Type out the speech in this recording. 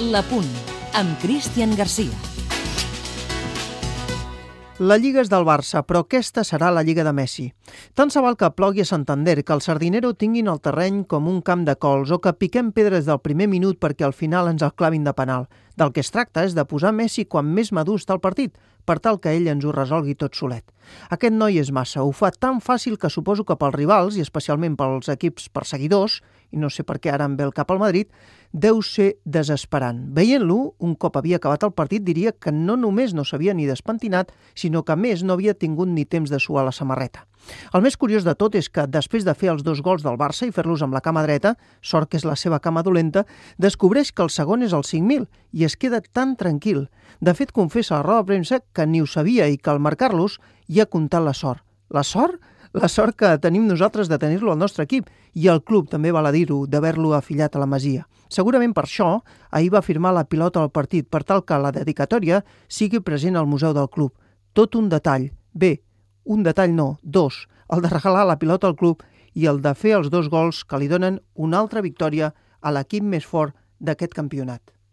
La Punt, amb Cristian Garcia. La Lliga és del Barça, però aquesta serà la Lliga de Messi. Tant se val que plogui a Santander, que el Sardinero tinguin el terreny com un camp de cols o que piquem pedres del primer minut perquè al final ens el clavin de penal. Del que es tracta és de posar Messi quan més madur està el partit, per tal que ell ens ho resolgui tot solet. Aquest noi és massa, ho fa tan fàcil que suposo que pels rivals, i especialment pels equips perseguidors, i no sé per què ara em ve el cap al Madrid, deu ser desesperant. Veient-lo, un cop havia acabat el partit, diria que no només no s'havia ni despentinat, sinó que més no havia tingut ni temps de suar la samarreta. El més curiós de tot és que, després de fer els dos gols del Barça i fer-los amb la cama dreta, sort que és la seva cama dolenta, descobreix que el segon és el 5.000 i es queda tan tranquil. De fet, confessa a la roda premsa que ni ho sabia i que al marcar-los hi ha comptat la sort. La sort? la sort que tenim nosaltres de tenir-lo al nostre equip i el club també val a dir-ho, d'haver-lo afillat a la Masia. Segurament per això ahir va firmar la pilota al partit per tal que la dedicatòria sigui present al Museu del Club. Tot un detall. Bé, un detall no, dos. El de regalar la pilota al club i el de fer els dos gols que li donen una altra victòria a l'equip més fort d'aquest campionat.